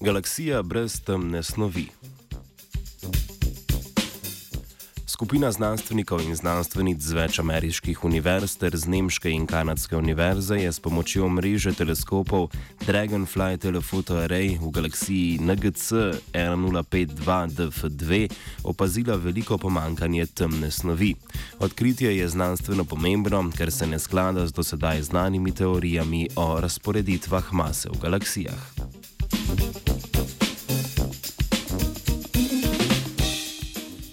Galaksija brez temne snovi. Skupina znanstvenikov in znanstvenic z več ameriških univerz ter z nemške in kanadske univerze je s pomočjo mreže teleskopov Dragonfly Telephoto Array v galaksiji NGC 1052-DF2 opazila veliko pomankanje temne snovi. Odkritje je znanstveno pomembno, ker se ne sklada z dosedaj znanimi teorijami o razporeditvah mase v galaksijah.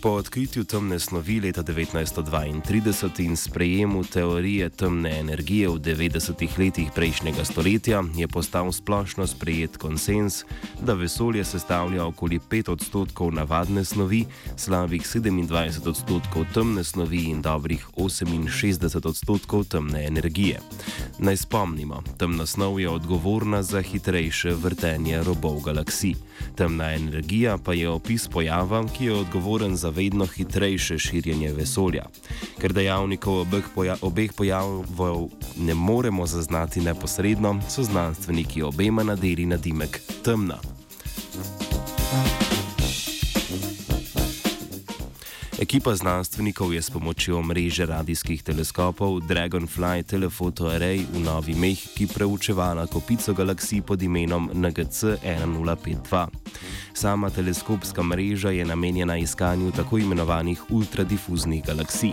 Po odkritju temne snovi leta 1932 in sprejemu teorije temne energije v 90-ih letih prejšnjega stoletja je postal splošno sprejet konsens, da vesolje sestavlja okoli 5 odstotkov navadne snovi, slabih 27 odstotkov temne snovi in dobrih 68 odstotkov temne energije. Naj spomnimo, temna snov je odgovorna za hitrejše vrtenje robov galaksij. Temna energija pa je opis pojava, ki je odgovoren za vedno hitrejše širjenje vesolja. Ker dejavnikov obeh, poja obeh pojavov ne moremo zaznati neposredno, so znanstveniki obema nadeli nadimek temna. Ekipa znanstvenikov je s pomočjo mreže radijskih teleskopov Dragonfly Telephoto Array v Novi Mehiki preučevala kopico galaksij pod imenom NGC 1052. Sama teleskopska mreža je namenjena iskanju tako imenovanih ultradifuznih galaksij.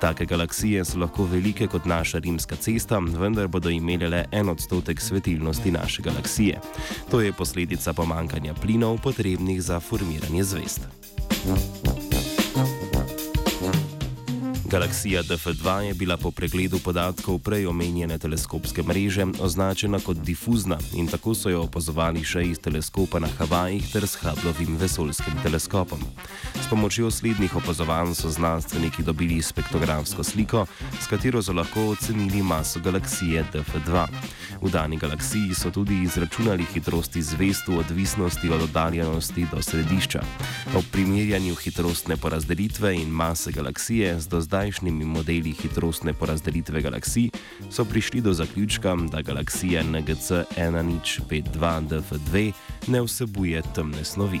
Take galaksije so lahko velike kot naša rimska cesta, vendar bodo imele le en odstotek svetilnosti naše galaksije. To je posledica pomankanja plinov potrebnih za formiranje zvest. Galaksija DF2 je bila po pregledu podatkov prej omenjene teleskopske mreže označena kot difuzna in tako so jo opazovali še iz teleskopa na Havajih ter s Hubblovim vesoljskim teleskopom. S pomočjo slednjih opazovanj so znanstveniki dobili spektrografsko sliko, s katero so lahko ocenili maso galaksije DF2. V dani galaksiji so tudi izračunali hitrosti zvezd v odvisnosti od oddaljenosti do središča. Ob primerjanju hitrostne porazdelitve in mase galaksije z do zdajšnjimi modeli hitrostne porazdelitve galaksij so prišli do zaključka, da galaksija NGC 1052-DF2 ne vsebuje temne snovi.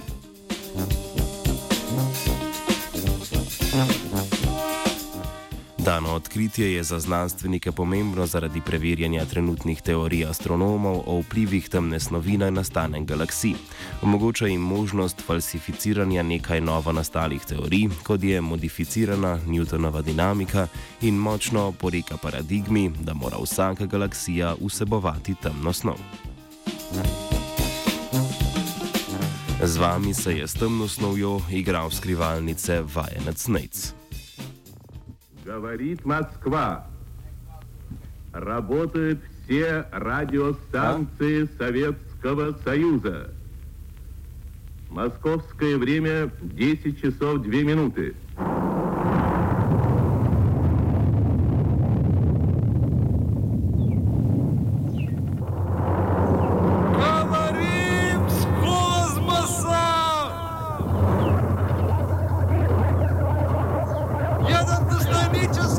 Dano odkritje je za znanstvenike pomembno zaradi preverjanja trenutnih teorij astronomov o vplivih temne snovi na nastanek galaksij. Omogoča jim možnost falsificiranja nekaj novo nastalih teorij, kot je modificirana Newtonova dinamika in močno poreka paradigmi, da mora vsaka galaksija vsebovati temno snov. Z vami se je s temno snovjo igral skrivalnice Vajenec Nec. Говорит Москва. Работают все радиостанции Советского Союза. Московское время 10 часов 2 минуты. Заметил